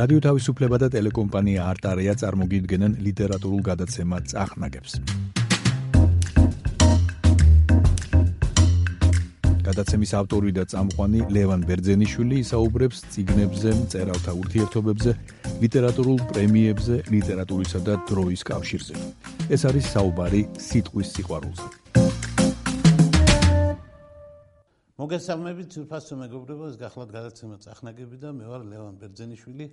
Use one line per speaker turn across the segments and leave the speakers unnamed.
რადიო თავისუფლება და ტელეკომპანია არტარია წარმოგიდგენენ ლიტერატურულ გადაცემა წახნაგებს. გადაცემის ავტორი და წამყვანი ლევან ბერძენიშვილი ისაუბრებს ციგნებზე, წერალთა ურთიერთობებზე, ლიტერატურულ პრემიებზე, ლიტერატურისა და დროის კავშირზე. ეს არის საუბარი სიტყვის სიყვარულზე.
მოგესალმებით, უფასო მეგობრებო, ეს გახლავთ გადაცემა წახნაგები და მე ვარ ლევან ბერძენიშვილი.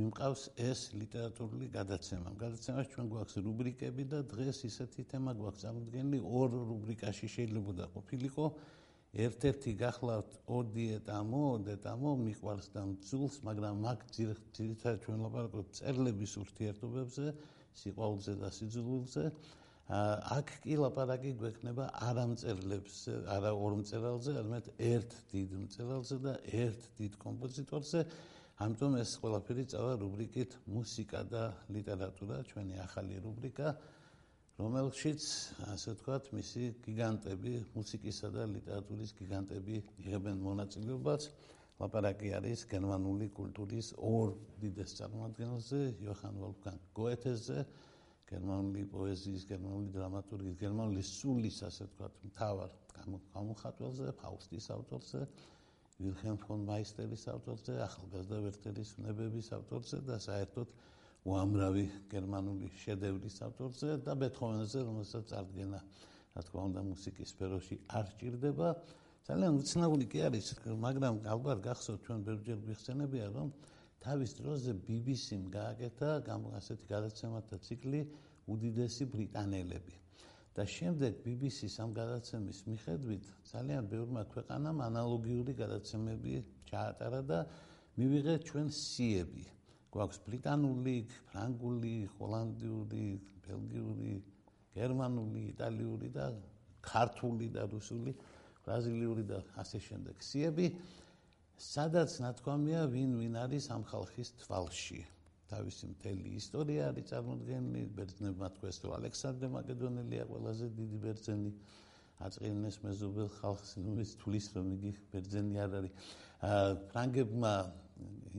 მიმყავს ეს ლიტერატურული გადაცემა. გადაცემაში ჩვენ გვაქვს რუბრიკები და დღეს ისეთი თემა გვაქვს წარმოდგენილი, ორ რუბრიკაში შეიძლება და ყოფილიყო. ერთ-ერთი გახლავთ ოდიეტამო, ოდიეტამო მიყვარს და მძულს, მაგრამ მაგ ძირითადად ჩვენ ლაპარაკობთ წერლების ურთიერთობებზე, სიყვარულზე და სიძულვილზე. აქ კი ლაპარაკი გვექნება არამწერლებს, არა ორ მწერალზე, არამედ ერთ დიდ მწერალზე და ერთ დიდ კომპოზიტორზე. ამიტომ ეს ყველაფერი წავა რუბრიკით მუსიკა და ლიტერატურა, ჩვენი ახალი რუბრიკა. რომელშიც ასე ვთქვათ, მისი გიგანტები, მუსიკისა და ლიტერატურის გიგანტები იღებენ მონაწილეობას. ლაპარაკი არის გერმანული კულტურის ორ დიდეს წარმომადგენელზე, იოჰან ვოლფგანგ გოეთეზე, გერმანული პოეზიის, გერმანული დრამატურგიის, გერმანული სულის, ასე ვთქვათ, მთავარ გამომხატველზე, ფაუსტის ავტორზე, ვილჰელმ ფონ მაისტერის ავტორზე, ახალგაზრდა ვერტერის ნებების ავტორზე და საერთოდ უამრავი გერმანული შედევრის ავტორზე და ბეთჰოვენზე, რომელსაც წარდგენა, რა თქმა უნდა, მუსიკის სფეროში არ ჭირდება. ძალიან უცნაური კი არის, მაგრამ ალბათ გახსოვთ ჩვენ ბევრჯერ გვიხსენებია, რომ თავის დროზე BBC-მ გააკეთა ასეთი გადაცემათა ციკლი უდიდესი ბრიტანელები. და შემდეგ BBC-ს ამ გადაცემის მიხედვით ძალიან ბევრმა ქვეყანამ ანალოგიური გადაცემები ჩაატარა და მივიღეთ ჩვენ სიები. გვაქვს ბრიტანული, ფრანგული, ჰოლანდიური, ბელგიური, გერმანული, იტალიური და ქართული და რუსული, ბრაზილიური და ასე შემდეგ. სიები სადაც ნათქვამია ვინ ვინ არის ამ ხალხის თვალში. თავისი მთელი ისტორია არის წარმოდგენილი, ბერძნებმა თქვეს, რომ ალექსანდრე მაკედონელია ყველაზე დიდი ბერძენი. აწყინეს მეზობელ ხალხს, ნუ ის თulis რომ იგი ბერძენი არ არის. ფრანგებმა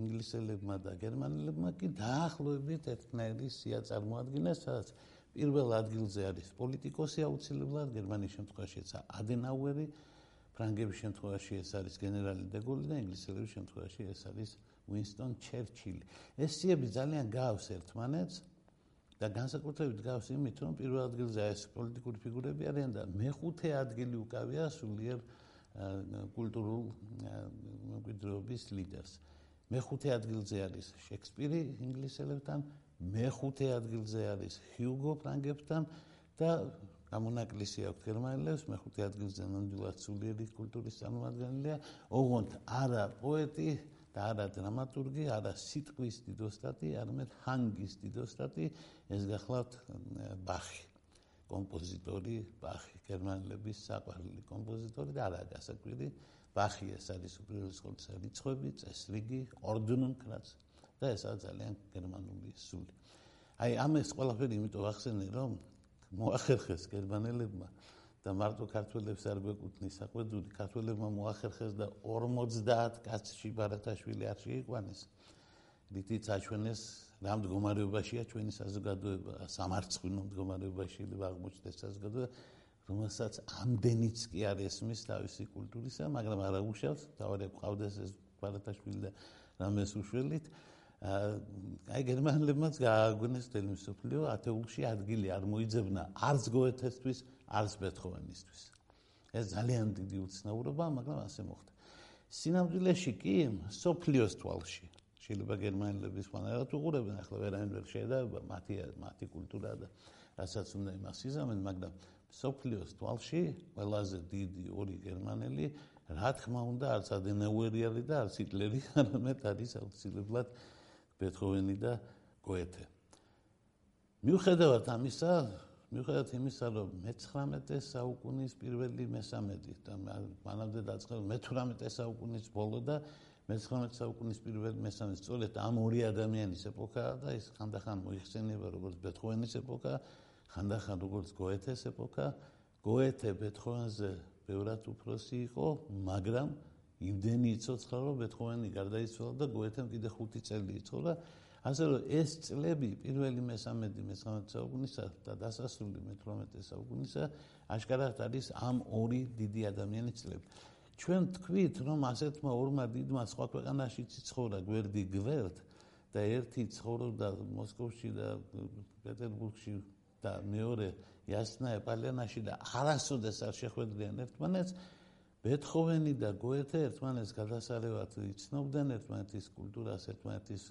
ინგლისელებმა და გერმანელებმა კი დაახლოებით ერთნაირი სია წარმოადგენეს, სადაც პირველ ადგილზე არის პოლიტიკოსი აუცილებლად, გერმანიის შემთხვევაშიც ადენაუერი, ფრანგების შემთხვევაში ეს არის გენერალი დეგოლი და ინგლისელების შემთხვევაში ეს არის უინსტონ ჩერჩილი. ეს სიები ძალიან გავს ერთმანეთს და განსაკუთრებით გავს იმით, რომ პირველ ადგილზე ეს პოლიტიკური ფიგურები არიან და მეხუთე ადგილი უკავია სულიერ კულტურულ მემკვიდრეობის ლიდერს. მეხუთე ადგილზე არის შექსპირი ინგლისელებთან, მეხუთე ადგილზე არის ჰიუგო ფრანგებთან და გამონაკლისი აქვს გერმანელებს, მეხუთე ადგილზე ნამდვილად სულიერი კულტურის წარმომადგენელია, ოღონდ არა პოეტი და არა დრამატურგი, არა სიტყვის დიდოსტატი, არამედ ჰანგის დიდოსტატი, ეს გახლავთ ბახი. კომპოზიტორი ბახი, გერმანელების საყვარელი კომპოზიტორი და არა გასაკვირი ბახი ეს არის უპირველეს ყოვლისა რიცხვები, წესრიგი, ორდუნუნკრაც და ესაა ძალიან გერმანული სული. აი ამ ეს ყველაფერი იმიტომ ახსენე რომ მოახერხეს გერმანელებმა და მარტო ქართველებს არ გვეკუთნის საყვედური ქართველებმა მოახერხეს და 50 კაცში ბარათაშვილი არ შეიყვანეს. რითიც აჩვენეს რა მდგომარეობაშია ჩვენი საზოგადოება, სამარცხვინო მდგომარეობაში აღმოჩნდეს საზოგადოება რომელსაც ამდენიც კი არ ესმის თავისი კულტურისა, მაგრამ არა უშავს, თავარი ყავდეს ეს ბარათაშვილი და რამეს უშველით. აი გერმანელებმაც გააგვენეს თელმისოფლიო ათეულში ადგილი არ მოიძებნა არც გოეთესთვის, არც ბეთჰოვენისთვის. ეს ძალიან დიდი უცნაურობა, მაგრამ ასე მოხდა. სინამდვილეში კი სოფლიოს თვალში შეიძლება გერმანელების ფანერად უყურებენ, ახლა ვერაინ ვერ შეიძლება მათი მათი კულტურა და რასაც უნდა იმას იზამენ, მაგრამ სოფლიოს თვალში ყველაზე დიდი ორი გერმანელი რა თქმა უნდა არც ადენაუერი არის და არც ჰიტლერი არამედ არის აუცილებლად ბეთჰოვენი და გოეთე. მიუხედავად ამისა მიუხედავად იმისა რომ მე-19 საუკუნის პირველი მესამედი და მანამდე დაწყება მე-18 საუკუნის ბოლო და მე-19 საუკუნის პირველი მესამედი. სწორედ ამ ორი ადამიანის ეპოქაა და ის ხანდახან მოიხსენება როგორც ბეთჰოვენის ეპოქა ხანდახან როგორც გოეთეს ეპოქა, გოეთე ბეთჰოვენზე ბევრად უფროსი იყო, მაგრამ იმდენი იცოცხლა რომ ბეთჰოვენი გარდაიცვალა და გოეთემ კიდე 5 წელი იცოცხლა ასე რომ ეს წლები პირველი მესამედი მე-19 საუკუნისა და დასასრული მე-18 საუკუნისა აშკარად არის ამ ორი დიდი ადამიანის წლები. ჩვენ თქვით რომ ასეთმა ორმა დიდმა სხვა ქვეყანაში ციცხოვრა გვერდი გვერდ და ერთი ცხოვრობდა მოსკოვში და პეტერბურგში და მეორე იასნა ეპალიანაში და არასოდეს არ შეხვედრიან ერთმანეთს ბეთჰოვენი და გოეთე ერთმანეთს გადასარევად იცნობდნენ ერთმანეთის კულტურას ერთმანეთის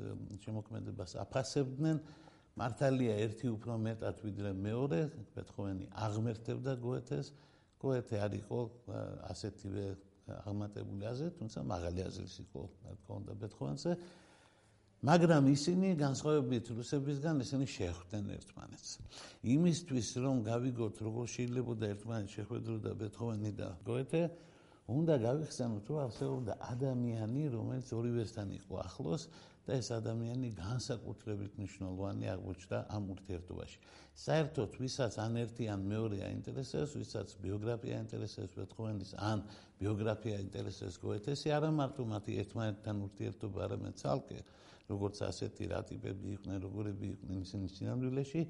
შემოქმედებას აფასებდნენ. მართალია ერთი უფრო მეტად ვიდრე მეორე ბეთჰოვენი აღმერთებდა გოეთეს. გოეთე არისო ასეთივე აღმატებული აზრი თუმცა მაღალი აზრის იყო თქონდა ბეთჰოვენზე. მაგრამ ისინი განსხვავებით რუსებისგან ისინი შეხვდნენ ერთმანეთს. იმისთვის რომ გავიგოთ როგორ შეიძლება ერთმანეთს შეხვედროდა ბეთჰოვენი და გოეთე, უნდა გავიხსენოთ რომ არსებობდა ადამიანი, რომელიც ორივესთან იყო ახლოს და ეს ადამიანი განსაკუთრებით მნიშვნელოვანი აღმოჩნდა ამ ურთიერთობაში. საერთოდ ვისაც ან ერთი ან მეორე აინტერესებს, ვისაც ბიოგრაფია აინტერესებს ბეთჰოვენის ან ბიოგრაფია აინტერესებს გოეთეს, არა მარტო მათი ერთმანეთთან ურთიერთობა, არამედ ცალკე როგორც ასეთი რა ტიპები იყვნენ, როგორები იყვნენ ისინი სინამდვილეში,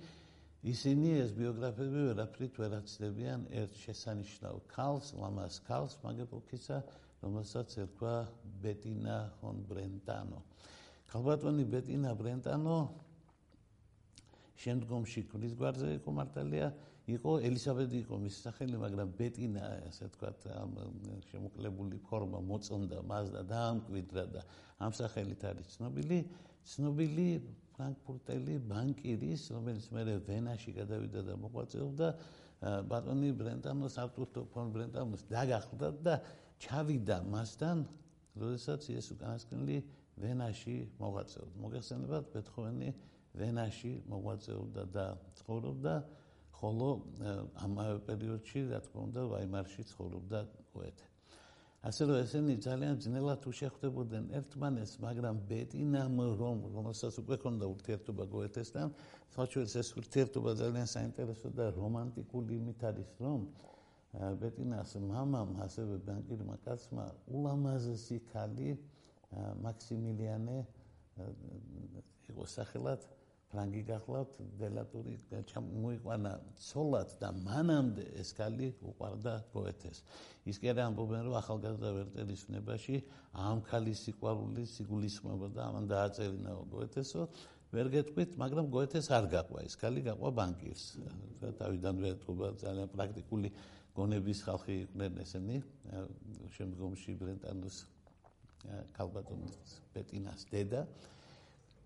ისინი ეს ბიოგრაფები ვერაფრით ვერ აცდებიან ერთ შესანიშნავ ქალს, ლამას ქალს, მაგეპოქისა, რომელსაც ერქვა ბეტინა ჰონ ბრენტანო. ქალბატონი ბეტინა ბრენტანო შემდგომში კვლის გვარზე იყო მართალია, იყო ელისაბედი იყო მის სახელი, მაგრამ ბეტინა, ასე ვთქვათ, ამ შემოკლებული ფორმა მოწონდა მას და დაამკვიდრა და ამ სახელით არის ცნობილი, ცნობილი ფრანკფურტელი ბანკირის, რომელიც მე ვენაში გადავიდა და მოღვაწეობდა, ბატონი ბრენტანოს არტურო ფონ ბრენტანოს დაგახლდა და ჩავიდა მასთან, როდესაც ის უკანასკნელი ვენაში მოღვაწეობდა. მოგესალმებათ, ბეთჰოვენი ვენაში მოღვაწეობდა და ცხოვრობდა ხოლო ამავე პერიოდში რა თქმა უნდა ვაიმარში ცხოვრობდა გოეთე ასე რომ ესენი ძალიან ძნელად უშეხვდებოდნენ ერთმანეთს მაგრამ ბეტინამ რომ რომელსაც უკვე ქონდა ურთიერთობა გოეთესთან საჩუეს ეს ურთიერთობა ძალიან საინტერესო და რომანტიკული იმით არის რომ ბეტინას მამამ ასევე ბანკირმა კაცმა ულამაზესი ქალი მაქსიმილიანე იყო სახელად ფრანგი გახლავთ დელატური მოიყვანა ცოლად და მანამდე ეს კალი უყარდა გოეთეს ის კი არა ამბობენ რომ ახალგაზრდა ვერტერის ნებაში ამ ქალის სიყვარული სიგულისხმება და ამან დააწერინა გოეთესო. ვერ გეტყვით მაგრამ გოეთეს არ გაყვა. ეს კალი გაყვა ბანკირს. თავიდანვე თქობა ძალიან პრაქტიკული გონების ხალხი იყვნენ ესენი შემდგომში ბრენტანოს კალბატონის პეტინას დედა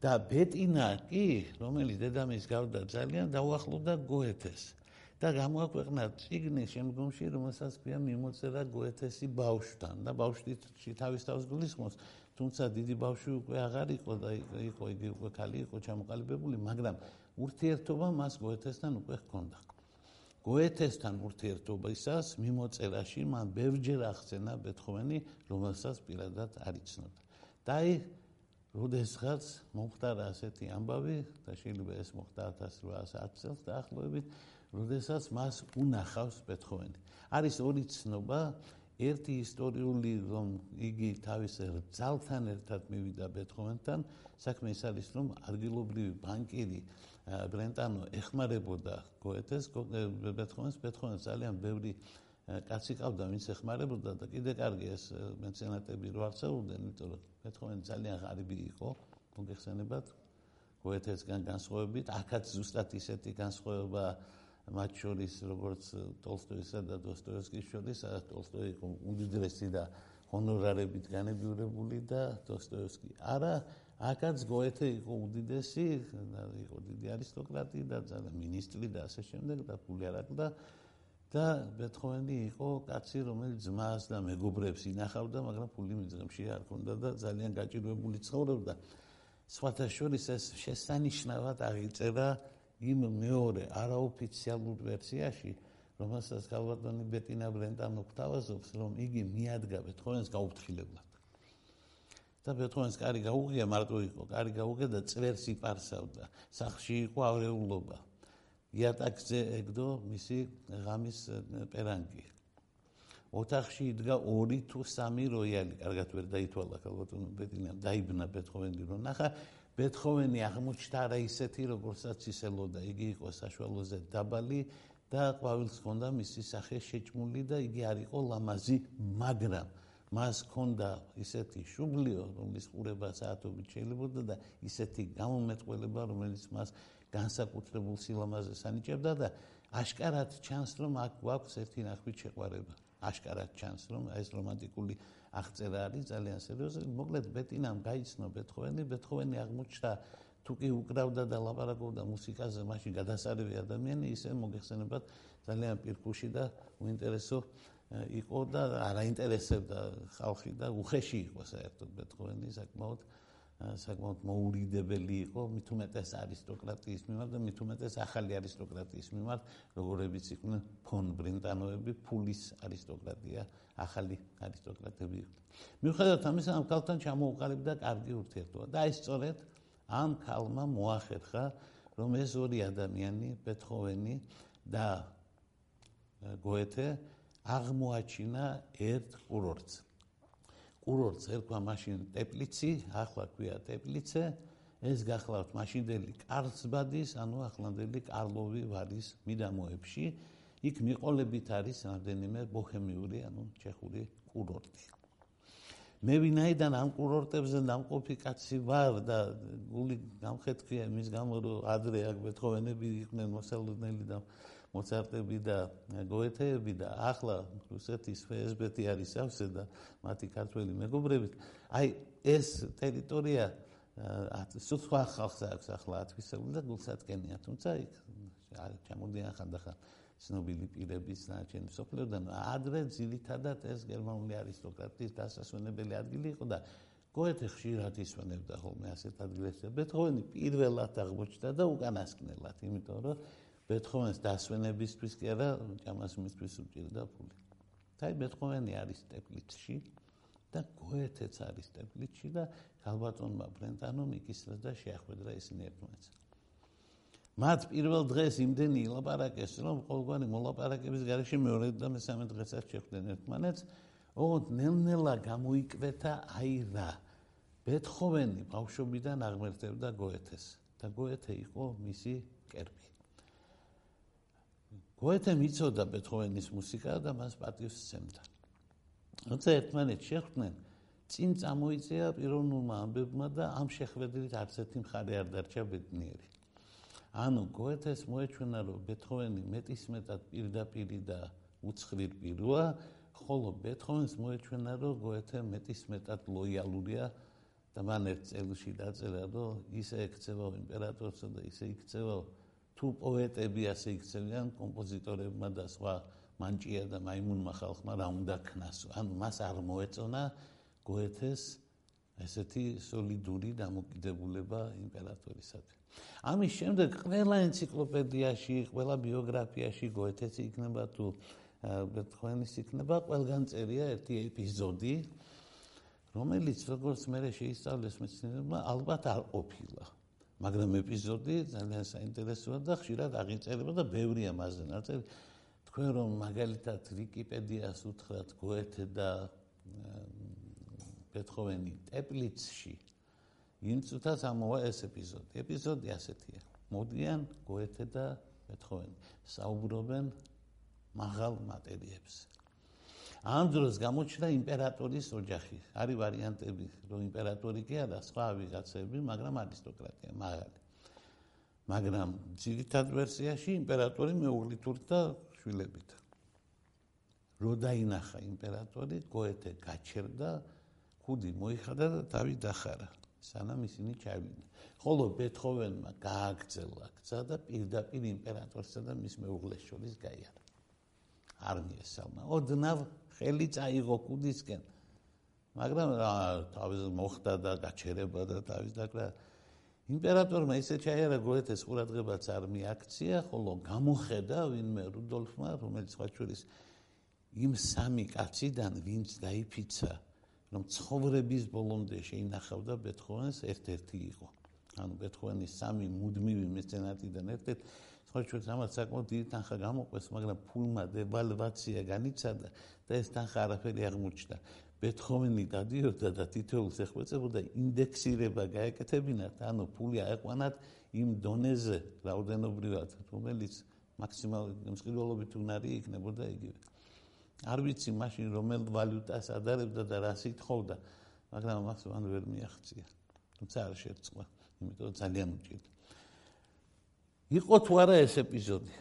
და ბეტინა კი, რომელიც დედამის გავდა ძალიან დაუახლოვდა გოეთეს. და გამოაქვეყნა ციგნი შემდგომში, რომელსაც ქვია მიმოწერა გოეთესი ბავშვთან და ბავშვი თავის თავს გულისხმობს, თუმცა დიდი ბავშვი უკვე აღარ იყო და იყო იგი უკვე ქალი იყო ჩამოყალიბებული, მაგრამ ურთიერთობა მას გოეთესთან უკვე ჰქონდა. გოეთესთან ურთიერთობისას მიმოწერაში მან ბევრჯერ აღწერა ბეთჰოვენი, რომელსაც პირადად არ იცნობდა. და აი როდესღაც მომხდარა ასეთი ამბავი და შეიძლება ეს მოხდა 1810 წელს დაახლოებით, როდესაც მას უნახავს ბეთჰოვენი. არის ორი ცნობა, ერთი ისტორიული, რომ იგი თავის ძალთან ერთად მივიდა ბეთჰოვენთან, საქმე ის არის, რომ ადგილობრივი ბანკირი ბრენტანო ეხმარებოდა გოეთეს, ბეთჰოვენს, ბეთჰოვენს ძალიან ბევრი კაცი ყავდა, ვინც ეხმარებოდა და კიდე კარგი ეს მეცენატები რო არცეულდნენ, იმიტომ რომ ბეთჰოვენი ძალიან ღარიბი იყო, მოგეხსენებათ, გოეთესგან განსხვავებით, აქაც ზუსტად ისეთი განსხვავება მათ შორის, როგორც ტოლსტოისა და დოსტოევსკის შორის, ტოლსტოი იყო უდიდესი და ჰონორარებით განებიურებული და დოსტოევსკი. არა, აქაც გოეთე იყო უდიდესი, იყო დიდი არისტოკრატი და ძალიან მინისტრი და ასე შემდეგ და ფული არ აქვს და და ბეთჰოვენი იყო კაცი, რომელიც ძმას და მეგობრებს ინახავდა, მაგრამ ფული მიზღებში არ ქონდა და ძალიან გაჭირვებული ცხოვრობდა. სხვათა შორის ეს შესანიშნავად აღიწერა იმ მეორე არაოფიციალურ ვერსიაში, რომელსაც გალბატონი ბეტინა ბრენტანო გვთავაზობს, რომ იგი მიადგა ბეთჰოვენს გაუფრთხილებლად. და ბეთჰოვენს კარი გაუღია, მარტო იყო, კარი გაუღია და წერს იპარსავდა. სახში იყო ავრეულობა. იატაკზე ეგდო მისი ღამის პერანგი. ოთახში იდგა ორი თუ სამი როიალი, კარგად ვერ დაითვალა ქალბატონო ბეტინამ, დაიბნა ბეთჰოვენი რო ნახა, ბეთჰოვენი აღმოჩნდა არა ისეთი, როგორცაც ისელოდა, იგი იყო საშუალოზე დაბალი და ყვავილს ჰქონდა მისი სახე შეჭმული და იგი არ იყო ლამაზი, მაგრამ მას ჰქონდა ისეთი შუბლიო, რომლის ყურება საათობით შეიძლება და ისეთი გამომეტყველება, რომელიც მას განსაკუთრებულ სილამაზეს ანიჭებდა და აშკარად ჩანს, რომ აქ გვაქვს ერთი ნახვით შეყვარება. აშკარად ჩანს, რომ ეს რომანტიკული აღწერა არის ძალიან სერიოზული. მოკლედ ბეტინამ გაიცნო ბეთჰოვენი, ბეთჰოვენი აღმოჩნდა თუ კი უკრავდა და ლაპარაკობდა მუსიკაზე, მაშინ გადასარევი ადამიანი ისე მოგეხსენებათ ძალიან პირქუში და უინტერესო იყო და არაინტერესებდა ხალხი და უხეში იყო საერთოდ ბეთჰოვენი საკმაოდ საკმაოდ მოურიდებელი იყო. მით უმეტეს არისტოკრატიის მიმართ და მით უმეტეს ახალი არისტოკრატიის მიმართ როგორებიც იყვნენ ფონ ბრინტანოები ფულის არისტოკრატია ახალი არისტოკრატები იყვნენ. მიუხედავად ამისა ამ ქალთან ჩამოუყალიბდა კარგი ურთიერთობა და ეს სწორედ ამ ქალმა მოახერხა რომ ეს ორი ადამიანი ბეთჰოვენი და გოეთე აღმოაჩინა ერთ კურორტს კურორტს ერქვა მაშინ ტეპლიცი, ახლა ქვია ტეპლიცე. ეს გახლავთ მაშინდელი კარლსბადის, ანუ ახლანდელი კარლოვი ვარის მიდამოებში. იქ მიყოლებით არის რამდენიმე ბოჰემიური, ანუ ჩეხური კურორტი. მე ვინაიდან ამ კურორტებზე დამყოფი კაცი ვარ და გული გამხეთქია მის გამო რომ ადრე აქ ბეთჰოვენები იყვნენ მოსალოდნელი და მოცარტები და გოეთეები და ახლა რუსეთის ფსბ-ი არის ავსე და მათი ქართველი მეგობრები. აი ეს ტერიტორია სხვა ხალხს აქვს ახლა ათვისებული და გულსატკენია, თუმცა იქ ჩამოდიან ხანდახან ცნობილი პირების ნაჩენი სოფლერდან ადრე ძირითადად ეს გერმანული არისტოკრატიის დასასვენებელი ადგილი იყო და გოეთე ხშირად ისვენებდა ხოლმე ასეთ ადგილებში. ბეთჰოვენი პირველად აღმოჩნდა და უკანასკნელად, იმიტომ რომ ბეთჰოვენს დასვენებისთვის კი არა, ჭამას მისთვის უჭირდა ფული. აი ბეთჰოვენი არის ტეპლიცში და გოეთეც არის ტეპლიცში და ალბატონმა ბრენტანომ იკისრა და შეახვედრა ისინი ერთმანეთს. მათ პირველ დღეს იმდენი ილაპარაკეს, რომ ყოველგვარი მოლაპარაკების გარეშე მეორე და მესამე დღესაც შეხვდნენ ერთმანეთს. ოღონდ ნელ-ნელა გამოიკვეთა აი რა. ბეთჰოვენი ბავშვობიდან აღმერთებდა გოეთეს და გოეთე იყო მისი კერპი. გოეთე მიცოდა ბეთჰოვენის მუსიკა და მას პატივს სცემდა. როცა ერთმანეთს შეხვდნენ, წინ წამოიწია პიროვნულმა ამბებმა და ამ შეხვედრით არც ერთი მხარე არ დარჩა ბედნიერი. ანუ გოეთეს მოეჩვენა, რომ ბეთჰოვენი მეტისმეტად პირდაპირი და უცხრი პიროა, ხოლო ბეთჰოვენს მოეჩვენა, რომ გოეთე მეტისმეტად ლოიალურია და მან ერთ წელში დაწერა, რომ ისე ექცევა იმპერატორსა და ისე იქცევა თუ პოეტები ასე იქცევიან კომპოზიტორებმა და სხვა მანჭია და მაიმუნმა ხალხმა რა უნდა ქნას? ანუ მას არ მოეწონა გოეთეს ესეთი სოლიდური დამოკიდებულება იმპერატორისადმი ამის შემდეგ ყველა ენციკლოპედიაში ყველა ბიოგრაფიაში გოეთეს იქნება თუ ბეთჰოვენის იქნება ყველგან წერია ერთი ეპიზოდი რომელიც როგორც მე შეისწავლეს მეცნიერებმა ალბათ არ ყოფილა მაგრამ ეპიზოდი ძალიან საინტერესოა და ხშირად აღიწერება და ბევრია მასზე ნაწერი. თქვენ რომ მაგალითად ვიკიპედიას უთხრათ გოეთე და ბეთჰოვენი ტეპლიცში იმ წუთას ამოვა ეს ეპიზოდი. ეპიზოდი ასეთია. მოდიან გოეთე და ბეთჰოვენი საუბრობენ მაღალ მატერიებზე. ამ დროს გამოჩნდა იმპერატორის ოჯახი. არის ვარიანტები, რომ იმპერატორი კი არა, სხვა ვიღაცები, მაგრამ არისტოკრატია, მაგალი. მაგრამ ძირითად ვერსიაში იმპერატორი მეუღლითურთა შვილებით. რო დაინახა იმპერატორი, გოეთე გაჩერდა, ხუდი მოიხადა და თავი დახარა. სანამ ისინი ჩავიდნენ. ხოლო ბეთჰოვენმა გააგრძელა გზა და პირდაპირ იმპერატორსა და მის მეუღლეს შორის გაიარა. არ მიესალმა. ხელი წაიღო კუდისკენ. მაგრამ თავის მოხდა და გაჩერება და თავის დაკრა იმპერატორმა ისე ჩაიარა გოეთეს ყურადღებაც არ მიაქცია, ხოლო გამოხედა ვინმე რუდოლფმა, რომელიც ხაჩურის იმ სამი კაციდან ვინც დაიფიცა, რომ ცხოვრების ბოლომდე შეინახავდა ბეთჰოვენს ერთ-ერთი იყო. ანუ ბეთჰოვენის სამი მუდმივი მეცენატიდან ერთ-ერთი ხო ჩვენ ამას საკმაოდ დიდი თანხა გამოყვეს მაგრამ ფულმა დევალვაცია განიცადა და ეს თანხა არაფერი აღმოჩნდა ბეთჰოვენი დადიოდა და თითოეულს ეხმეწებოდა ინდექსირება გაეკეთებინათ. ანუ ფული აეყვანათ იმ დონეზე რაოდენობრივად რომელიც მაქსიმალური მსყიდველობით უნარი იქნებოდა იგივე. არ ვიცი მაშინ რომელ ვალუტას ადარებდა და რა სიტყობდა მაგრამ მას მან ვერ მიაღწია თუმცა არ შეწყვა იმიტომ ძალიან უჭირდა იყო თუ არა ეს ეპიზოდი?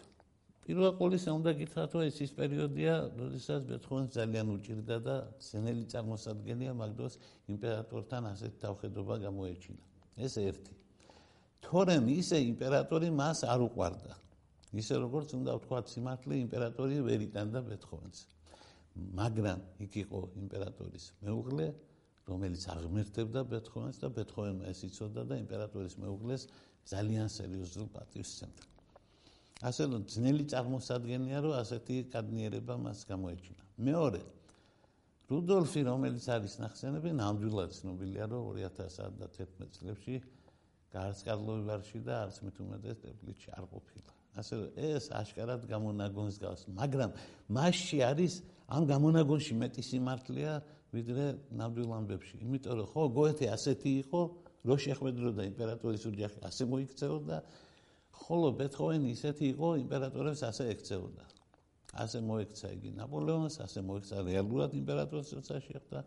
პირველ ყოვლისა უნდა გითხრათ რომ ეს ის პერიოდია როდესაც ბეთჰოვენს ძალიან უჭირდა და სენელი წარმოსადგენია მაგდროს იმპერატორთან ასეთ თავხედობა გამოეჩინა. ეს ერთი. თორემ ისე იმპერატორი მას არ უყვარდა. ისე როგორც უნდა ვთქვათ სიმართლე იმპერატორი ვერ იტანდა ბეთჰოვენს. მაგრამ იქ იყო იმპერატორის მეუღლე, რომელიც აღმერთებდა ბეთჰოვენს და ბეთჰოვენმა ეს იცოდა და იმპერატორის მეუღლეს ძალიან სერიოზულ პატივს სცემდა. ასე რომ ძნელი წარმოსადგენია, რომ ასეთი კადნიერება მას გამოეჩინა. მეორე რუდოლფი, რომელიც არის ნახსენები, ნამდვილად ცნობილია, რომ 2011 წლებში გარსკადლოვარში და არც მით უმეტეს ტეპლიჩი არ ყოფილა. ასე რომ ეს აშკარად გამონაგონს გავს, მაგრამ მასში არის ამ გამონაგონში მეტი სიმართლეა ვიდრე ნამდვილ ამბებში. იმიტომ რომ ხო გოეთე ასეთი იყო, რო შეხვედროდა იმპერატორის ოჯახი, ასე მოიქცეოდა, ხოლო ბეთჰოვენი ისეთი იყო, იმპერატორებს ასე ექცეოდა. ასე მოიქცა იგი ნაპოლეონს, ასე მოიქცა რეალურად იმპერატორს როცა შეხვდა,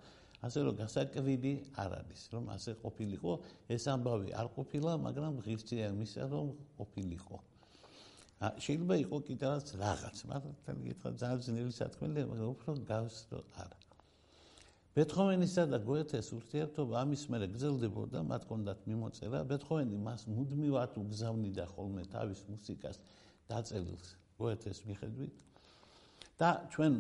ასე რომ გასაკვირი არ არის, რომ ასე ყოფილიყო, ეს ამბავი არ ყოფილა, მაგრამ ღირსია იმისა, რომ ყოფილიყო. შეიძლება იყოს კიდევაც რაღაც, მაგრამ თან გითხრა ძალიან ძნელი სათქმელია, მაგრამ უფრო გავს რომ არა. ბეთჰოვენისა და გოეთეს ურთიერთობა ამის მერე გრძელდებოდა, მათ კონდათ მიმოწერა, ბეთჰოვენი მას მუდმივად უგზავნიდა ხოლმე თავის მუსიკას დაწერილს გოეთეს მიხედვით. და ჩვენ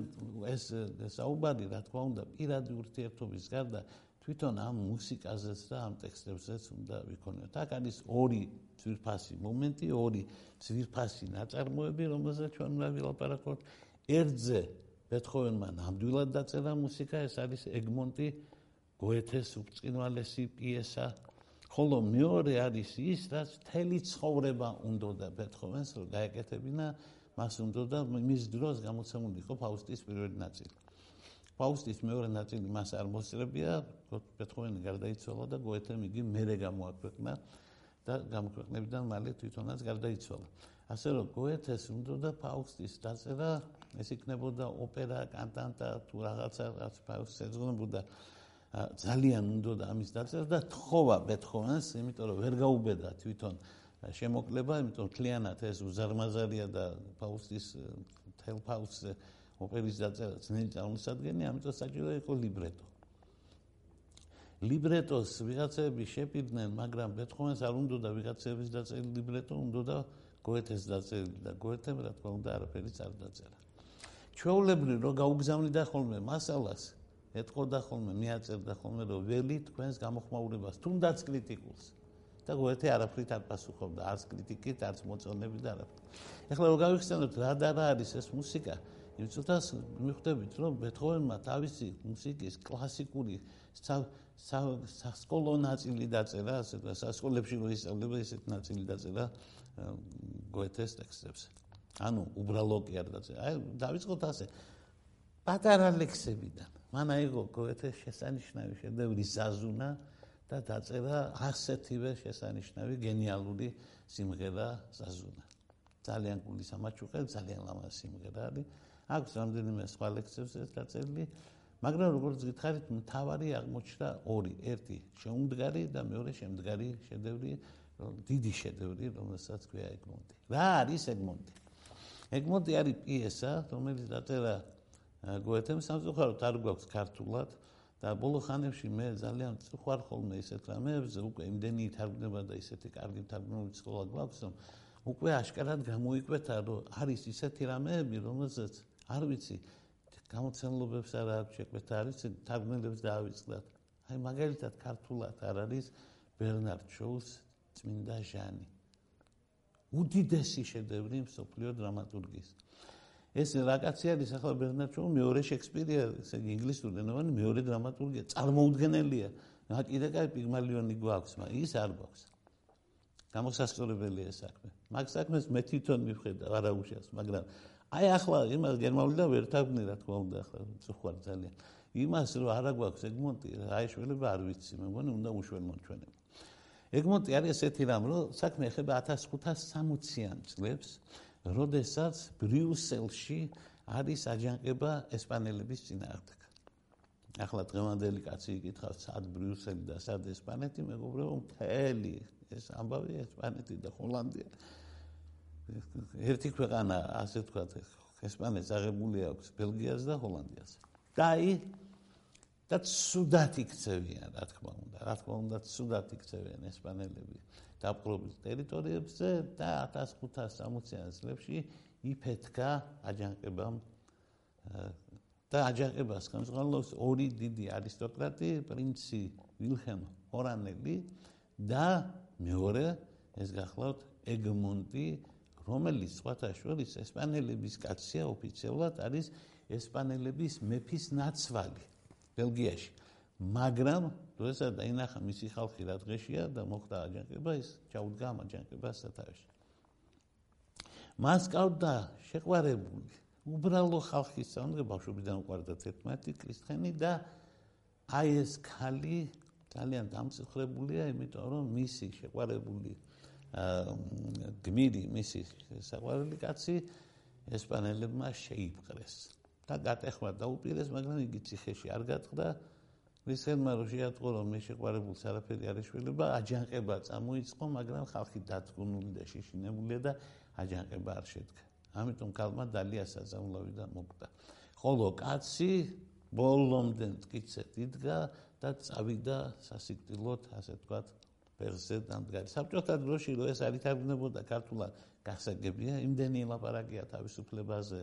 ეს საუბარი, რა თქმა უნდა, პირადი ურთიერთობის გარდა თვითონ ამ მუსიკაზეც და ამ ტექსტებზეც უნდა ვიქონიოთ. აქ არის ორი ძვირფასი მომენტი, ორი ძვირფასი ნაწარმოები, რომელზეც ჩვენ უნდა ვილაპარაკოთ. ერთზე ბეთჰოვენმა ნამდვილად დაწერა მუსიკა, ეს არის ეგმონტი გოეთეს უბრწყინვალესი პიესა. ხოლო მეორე არის ის, რაც თელი ცხოვრება უნდა და ბეთჰოვენს რომ გაეკეთებინა, მას უნდა და მის დროს გამოცემული იყო ფაუსტის პირველი ნაწილი. ფაუსტის მეორე ნაწილი მას არ მოსწრებია, ბეთჰოვენი გარდაიცვალა და გოეთემ იგი მერე გამოაქვეყნა და გამოქვეყნებიდან მალე თვითონაც გარდაიცვალა. ასე რომ გოეთეს უნდა და ფაუსტის დაწერა, ეს იქნებოდა ოპერა, კანტანტა თუ რაღაცა, რაც ეძღვნებოდა ძალიან უნდა და ამის დაწერა და თხოვა ბეთჰოვენს, იმიტომ რომ ვერ გაუბედა თვითონ შემოკლება, იმიტომ თლიანად ეს უზარმაზარია და ფაუსტის თელ ფაუსტს ოპერის დაწერა ძნელი წარმოსადგენია, ამიტომ საჭირო იყო ლიბრეტო. ლიბრეტოს ვიღაცები შეპირდნენ, მაგრამ ბეთჰოვენს არ უნდა და ვიღაცების დაწერილი ლიბრეტო უნდა და გოეთეს დაწერილი და გოეთემ რა თქმა უნდა არაფერი არ დაწერა. ჩვეულებრივ რო გაუგზავნიდა ხოლმე მასალას, ეთყოდა ხოლმე, მიაწერდა ხოლმე რომ ველი თქვენს გამოხმაურებას თუნდაც კრიტიკულს. და გოეთე არაფრით არ პასუხობდა, არც კრიტიკით, არც მოწონებით და არაფრით. ეხლა რო გავიხსენოთ რა და რა არის ეს მუსიკა, იმ წუთას მიხვდებით რომ ბეთჰოვენმა თავისი მუსიკის კლასიკური სასკოლო ნაწილი დაწერა ასე და სასკოლებში რო ისწავლება ესეთ ნაწილი დაწერა გოეთეს ტექსტებს ანუ უბრალო კი არ დაწერა აი დავიწყოთ ასე. პატარა ლექსებიდან მან აიღო გოეთეს შესანიშნავი შედევრი ზაზუნა და დაწერა ასეთივე შესანიშნავი გენიალური სიმღერა ზაზუნა. ძალიან გული სამაჩუყე ძალიან ლამაზი სიმღერა არის. აქვს რამდენიმე სხვა ლექსებზე დაწერილი, მაგრამ როგორც გითხარით, მთავარი აღმოჩნდა ორი, ერთი შეუმდგარი და მეორე შემდგარი შედევრი, დიდი შედევრი, რომელსაც ქვია ეგმონტი. რა არის ეგმონტი? ეგმონტი არის პიესა, რომელიც დაწერა გოეთემ სამწუხაროდ არ გვაქვს ქართულად. და ბოლო ხანებში მე ძალიან წუხარ ხოლმე ისეთ რამეებზე, უკვე იმდენი თარგმნება და ისეთი კარგი თარგმნილი სკოლა გვაქვს, რომ უკვე აშკარად გამოიკვეთა, რომ არის ისეთი რამეები, რომელზეც არ ვიცი გამოცემლობებს არ აქვს შეკვეთა არის თარგმნელებს დაავიწყდათ. აი მაგალითად ქართულად არ არის ბერნარდ შოუს წმინდა ჟანი უდიდესი შედევრი მსოფლიო დრამატურგიის ეს რაკაცი არის ახლა ბერნარდ შოუ მეორე შექსპირია ესე იგი ინგლისური ენოვანი მეორე დრამატურგია წარმოუდგენელია რა კიდე კაი პიგმალიონი გვაქვს მაგრამ ის არ გვაქვს გამოსასწორებელია საქმე. მაგ საქმეს მე თვითონ მივხედავ არაუშავს, მაგრამ აი ახლა იმას გერმანული და ვერ თაგნი რა თქმა უნდა ახლა წუხარ ძალიან. იმას რომ არა გვაქვს ეგმონტი, აი შველება არ ვიცი, მე მგონი უნდა უშველმონ ჩვენები. ეგმონტი არის ესეთი რამ, რომ საქმე ეხება 1560-იან წლებს, როდესაც ბრიუსელში არის აჯანყება ესპანელების წინააღმდეგ. ახლა დღევანდელი კაცი იკითხავს, სად ბრიუსელი და სად ესპანეთი, მეგობრებო, მთელი ეს ამბავი ესპანეთი და ჰოლანდია. ერთი ქვეყანა, ასე ვთქვათ, ესპანეთს აღებული აქვს ბელგიას და ჰოლანდიას. და აი და სუდათ იქცევიან, რა თქმა უნდა, რა თქმა უნდა, სუდათ იქცევიან ესპანელები დაპყრობილ ტერიტორიებზე და 1560-იან წლებში იფეთქა აჯანყებამ და აჯანყებას ხელმძღვანელობს ორი დიდი არისტოკრატი, პრინცი ვილჰემ ორანელი და მეორე ეს გახლავთ ეგმონტი, რომელიც სხვათა შორის ესპანელების კაცია ოფიციალურად არის ესპანელების მეფის ნაცვალი ბელგიაში. მაგრამ როდესაც დაინახა მისი ხალხი რა დღეშია და მოხდა აჯანყება, ის ჩაუდგა ამ აჯანყებას სათავეში. მას ყავდა შეყვარებული უბრალო ხალხის სამდღე ბავშვობიდან უყარდა 11 კრისტიანი და აი ეს ქალი ძალიან დამცხრებულია, იმიტომ რომ მისი შეყვარებული გმირი, მისი საყვარელი კაცი ესპანელებმა შეიპყრეს და გატეხვა დაუპირეს, მაგრამ იგი ციხეში არ გატყდა. რისელმა რომ შეატყო რომ მე შეყვარებულს არაფერი არ ეშველება, აჯანყება წამოიწყო, მაგრამ ხალხი დათგუნული და შეშინებულია და აჯანყება არ შედგა. ამიტომ კალმა დალია საზამლავი და მოკვდა. ხოლო კაცი ბოლომდე მткиცეთ იდგა და წავიდა სასიკვდილოდ, ასე ვთქვათ, ფერზე დამდგარი. საბჭოთა დროში რო ეს არ ითარგმნებოდა ქართულად, გასაგებია, იმდენი ლაპარაკია თავისუფლებაზე,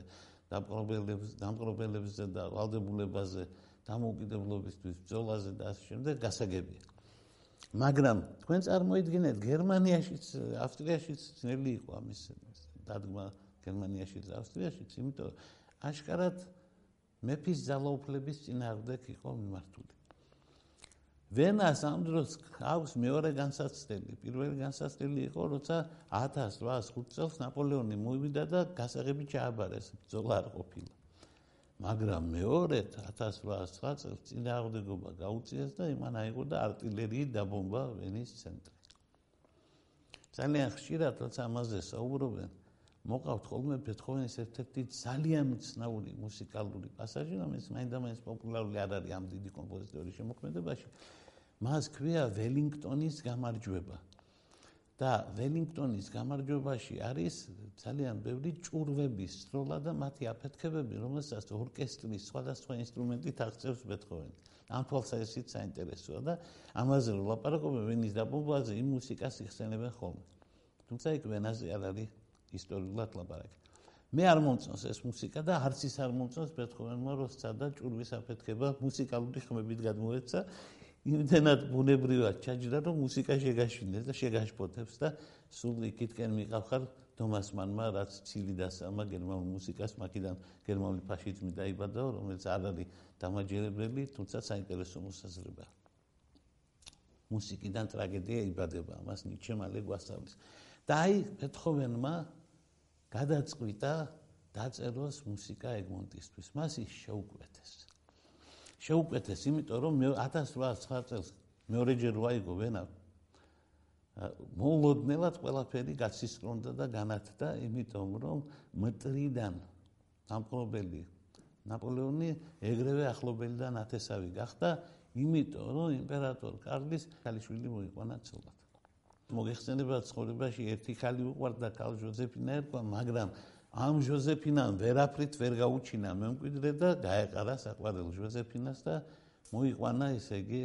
დამპყრობელებზე, დამპყრობელებზე და ვალდებულებაზე, დამოუკიდებლობისთვის ბრძოლაზე და ასე შემდეგ, გასაგებია. მაგრამ თქვენ წარმოიდგინეთ, გერმანიაშიც, ავსტრიაშიც ძნელი იყო ამის დადგმა გერმანიაში და ავსტრიაში, იმიტომ აშკარად მეფის ძალაუფლების წინააღმდეგ იყო მიმართული. ვენას ამ დროს აქვს მეორე განსაცდელი. პირველი განსაცდელი იყო, როცა 1805 წელს ნაპოლეონი მოვიდა და გასაღები ჩააბარეს, ბრძოლა არ ყოფილა. მაგრამ მეორედ 1809 წელს წინააღმდეგობა გაუწიეს და იმან აიღო და артиლერიით დაბომბა ვენის ცენტრი. ძალიან ხშირად როცა ამაზე საუბრობენ, მოყავთ ხოლმე ბეთჰოვენის ერთ-ერთი ძალიან მცნაური მუსიკალური პასაჟი, რომელიც მაინდა-მაინც პოპულარული არ არის ამ დიდი კომპოზიტორის შემოქმედებაში, მას ქვია ველინგტონის გამარჯვება. და ველინგტონის გამარჯვებაში არის ძალიან ბევრი ჭურვების სროლა და მათი აფეთქებები, რომელსაც ორკესტრის სხვადასხვა ინსტრუმენტით აღწევს ბეთჰოვენი. ამ თვალსაზრისით საინტერესოა და ამაზე რომ ლაპარაკობენ ვენის დაბომბვაზე, იმ მუსიკას იხსენებენ ხოლმე. თუმცა იქ ვენაზე არ არის ისტორიულად ლაპარაკი. მე არ მომწონს ეს მუსიკა და არც ის არ მომწონს ბეთჰოვენმა როცა და ჭურვის აფეთქება მუსიკალური ხმებით გადმოეცა. იმდენად ბუნებრივად ჩაჯდა რომ მუსიკა შეგაშინდეს და შეგაშფოთებს და სულ იქითკენ მიყავხარ თომას მანმა რაც ცილი დასამა გერმანულ მუსიკას მაგიდან გერმანული ფაშიზმი დაიბადა რომელიც არ არის დამაჯერებელი თუმცა საინტერესო მოსაზრება მუსიკიდან ტრაგედია იბადება მას ნიჩე მალე გვასწავლის და აი ბეთჰოვენმა გადაწყვიტა დაწეროს მუსიკა ეგმონტისთვის. მას ის შეუკვეთეს. შეუკვეთეს, იმიტომ რომ მე 1809 წელს მეორეჯერ ვაიგო ვენა. მოულოდნელად ყველაფერი გაცისკრონდა და განათდა, იმიტომ რომ მტრიდან დამპყრობელი ნაპოლეონი ეგრევე ახლობელი და ნათესავი გახდა, იმიტომ რომ იმპერატორ კარლის ქალიშვილი მოიყვანა ცოლად. მოგეხსენება ცხოვრებაში ერთი ხალი უყვარდა კალ ჟოზეფინა ერქვა, მაგრამ ამ ჟოზეფინამ ვერაფრით ვერ გაუჩინა მემკვიდრე და გაეყარა საყვარელ ჟოზეფინას და მოიყვანა ესე იგი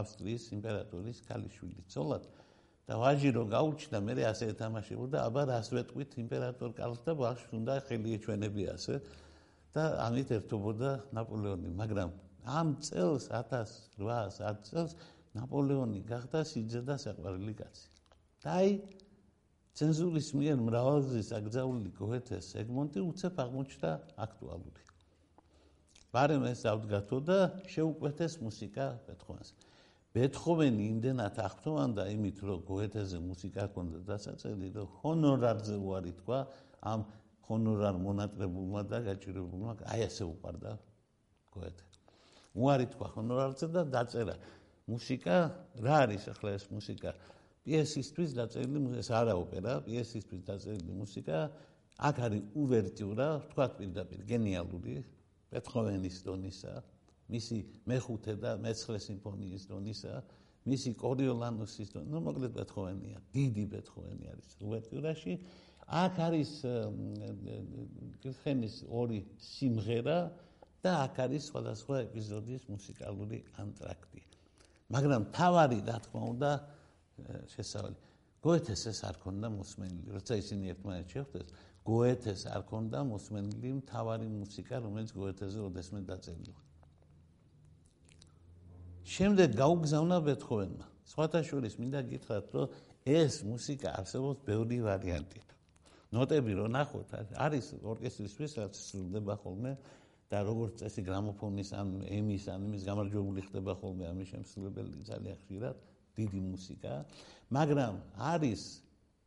ავსტრიის იმპერატორის ქალიშვილი ცოლად და ვაჟი რო გაუჩნდა მე ასე ეთამაშებოდა აბა რას ვეტყვით იმპერატორ კარლს და ბავშვს უნდა ხელი ეჩვენებიასე და ამით ერთობოდა ნაპოლეონი მაგრამ ამ წელს 1810 წელს ნაპოლეონი გახდა სიძე და საყვარელი კაცი. და აი ცენზურის მიერ მრავალგზის აკრძალული გოეთეს ეგმონტი უცებ აღმოჩნდა აქტუალური. ბარემ ეს ავდგათო და შეუკვეთეს მუსიკა ბეთჰოვენს. ბეთჰოვენი იმდენად აღფრთოვანდა იმით, რომ გოეთეზე მუსიკა ჰქონდა დასაწერი, რომ ჰონორარზე უარი თქვა ამ ჰონორარ მონატრებულმა და გაჭირებულმა, აი ასე უყარდა გოეთე. უარი თქვა ჰონორარზე და დაწერა მუსიკა, რა არის ახლა ეს მუსიკა? პიესისთვის დაწერილი ეს არა ოპერა, პიესისთვის დაწერილი მუსიკა, აქ არის უვერტიურა, თქვა პირდაპირ გენიალური ბეთჰოვენის დონისა, მისი მეხუთე და მეცხრე სიმფონიის დონისა, მისი კორიოლანუსის დონისა, ну, მოკლედ ბეთჰოვენია, დიდი ბეთჰოვენი არის უვერტიურაში. აქ არის კრხენის ორი სიმღერა და აქ არის სხვადასხვა ეპიზოდის მუსიკალური ანტრაქტი. მაგრამ თავარი რა თქმა უნდა შესავალი გოეთეს ეს არ ქონდა მოსმენილი, როცა ისინი ერთმანეთს შეხვდნენ, გოეთეს არ ქონდა მოსმენილი თავარი მუსიკა, რომელიც გოეთეზე ოდესმე დაწერილი. შემდეგ გაუგზავნა ბეთჰოვენმა. სხვათა შორის მინდა გითხრათ, რომ ეს მუსიკა არსებობს ბევრი ვარიანტი. ნოტები რო ნახოთ, არის ორკესტრისთვის რაც სრულდება ხოლმე და როგორც წესი გრამოფონის ან ემის ან იმის გამარჯვებული ხდება ხოლმე ამის შემსრულებელი ძალიან ხშირად დიდი მუსიკა, მაგრამ არის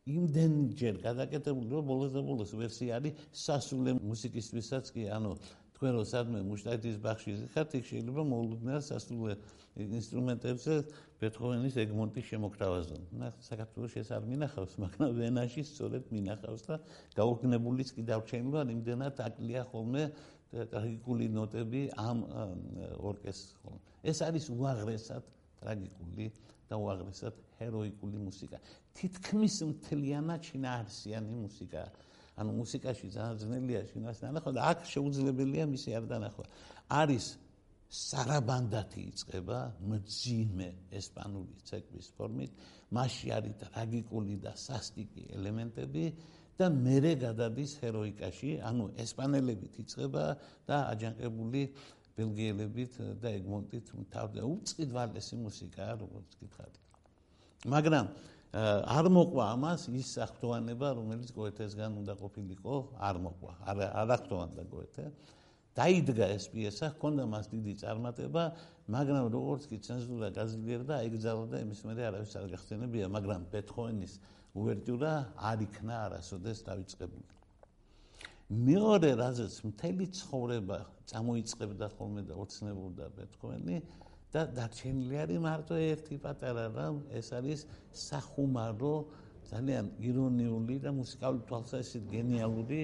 იმდენჯერ გადაკეთებული რომ ბოლოს და ბოლოს ვერსია არის სასულე მუსიკისთვისაც კი, ანუ თქვენ რო სადმე მუშტაიტის ბახში ხართ, იქ შეიძლება მოულოდნელ სასულე ინსტრუმენტებზე ბეთჰოვენის ეგმონტის შემოგთავაზონ. ნახ, საქართველოს ეს არ მინახავს, მაგრამ ვენაში სწორედ მინახავს და გაუგნებულიც კი დარჩენილა იმდენად აკლია ხოლმე ტრაგიკული ნოტები ამ ორკესტრს. ეს არის უაღრესად ტრაგიკული და უაღრესად ჰეროიკული მუსიკა. თითქმის მთლიანად შინაარსიანი მუსიკა. ანუ მუსიკაში ძალიან ძნელია შინაარსი დანახვა და აქ შეუძლებელია მისი არ დანახვა. არის სარაბანდათი იწება მძიმე ესპანური ცეკვის ფორმით, მასში არის ტრაგიკული და სასტიკი ელემენტები და მერე გადადის ჰეროიკაში, ანუ ესპანელებით იწება და აჯანყებული ბელგიელებით და ეგმონტით თავდა უწიდვალესი მუსიკაა, როგორც გითხარით. მაგრამ არ მოყვა ამას ის საფრთხოვანება, რომელიც გოეთესგან უნდა ყოფილიყო, არ მოყვა. არ არ აღთოვანდა გოეთე. დაიდგა ეს პიესა, ჰქონდა მას დიდი წარმატება, მაგრამ როგორც კი ცენზურა გაძლიერდა, იგზავნოდა იმის მერე არავის არ გახსენებია, მაგრამ ბეთჰოვენის უვერტიურა არ იქნა არასოდეს დაიწყებული. მეორე რაზეც მთელი ცხოვრება წამოიწყებდა ხოლმე და ოცნებობდა ბეთჰოვენი და დარჩენილი არის მარტო ერთი პატარა რამ, ეს არის სახუმარო, ძალიან ირონიული და მუსიკალური თვალსაზრისით გენიალური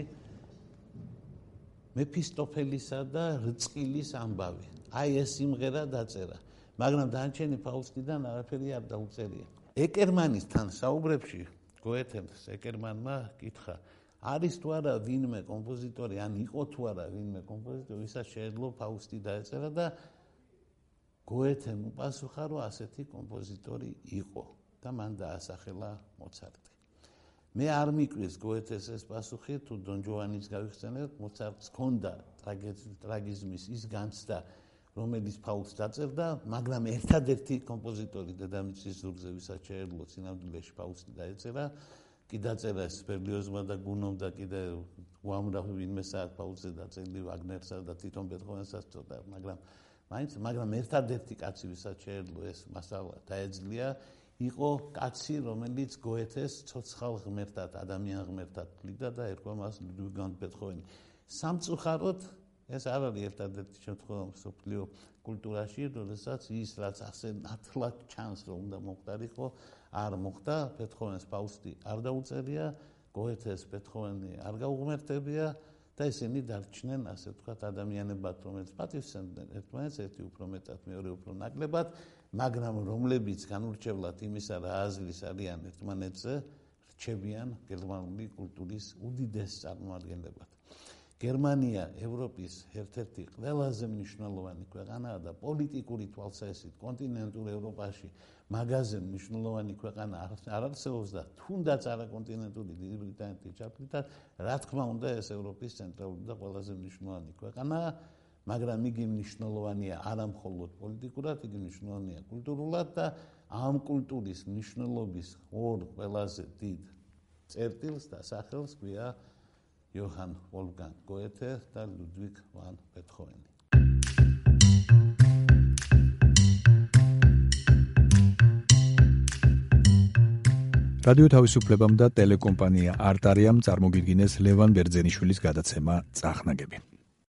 მეფისტოფელისა და რწყილის ამბავი. აი ეს სიმღერა დაწერა, მაგრამ დანჩენი ფაუსტიდან არაფერი არ დაუწერია. ეკერმანისთან საუბრებში გოეთენს ეკერმანმა კითხა, არის თუ არა ვინმე კომპოზიტორი, ან იყო თუ არა ვინმე კომპოზიტორი, ვისაც შეეძლო ფაუსტი დაეწერა და გოეთემ უპასუხა, რომ ასეთი კომპოზიტორი იყო და მან დაასახელა მოცარტი. მე არ მიკვლის გოეთეს ეს პასუხი თუ დონ ჯოანის გავიხსენებთ მოცარტს ჰქონდა ტრაგიზმის ის განცდა რომელიც ფაულს დაწერდა მაგრამ ერთადერთი კომპოზიტორი დედამიწის ზურგზე ვისაც შეერლო სინამდვილეში ფაუსტი დაეწერა კი დაწერა სპერლიოზმა და გუნომ და კიდე უამრავ ვინმე საათ ფაუსტზე დაწერილი ვაგნერსა და თვითონ ბეთჰოვენსაც ცოტა მაგრამ მაინც მაგრამ ერთადერთი კაცი ვისაც შეერლო ეს მასალა დაეძლია იყო კაცი, რომელიც გოეთეს ცოცხალ ღმერთად, ადამიან ღმერთად თვლიდა და ერქვა მას ლუდვიგ ბეთჰოვენი. სამწუხაროდ ეს არ არის ერთადერთი შემთხვევა მსოფლიო კულტურაში, როდესაც ის რაც ასე ნათლად ჩანს, რომ უნდა მოხდარიყო, არ მოხდა. ბეთჰოვენს ფაუსტი არ დაუწერია, გოეთეს ბეთჰოვენი არ გაუღმერთებია და ისინი დარჩნენ, ასე ვთქვათ, ადამიანებად, რომელიც პატივსცემდნენ ერთმანეთს, ერთი უფრო მეტად, მეორე უფრო ნაკლებად. მაგრამ რომლებიც განურჩევლად იმისა რა აზრის არიან ერთმანეთზე რჩებიან გერმანული კულტურის უდიდეს წარმომადგენლებად გერმანია ევროპის ერთ-ერთი ყველაზე მნიშვნელოვანი ქვეყანაა და პოლიტიკური თვალსაზრისით კონტინენტურ ევროპაში მაგაზე მნიშვნელოვანი ქვეყანა არ არსებობს და თუნდაც არა კონტინენტური დიდი ბრიტანეთის ჩაფრთით რა თქმა უნდა ეს ევროპის ცენტრალური და ყველაზე მნიშვნელოვანი ქვეყანაა მაგრამ იგი მნიშვნელოვანია არა მხოლოდ პოლიტიკურად, იგი მნიშვნელოვანია კულტურულად და ამ კულტურის მნიშვნელობის ორ ყველაზე დიდ წერტილს და სახელს ქვია იოჰან ვოლფგანგ გოეთე და ლუდვიგ ვან ბეთჰოვენი.
რადიო თავისუფლებამ და ტელეკომპანია არტარიამ წარმოგიდგინეს ლევან ბერძენიშვილის გადაცემა წახნაგები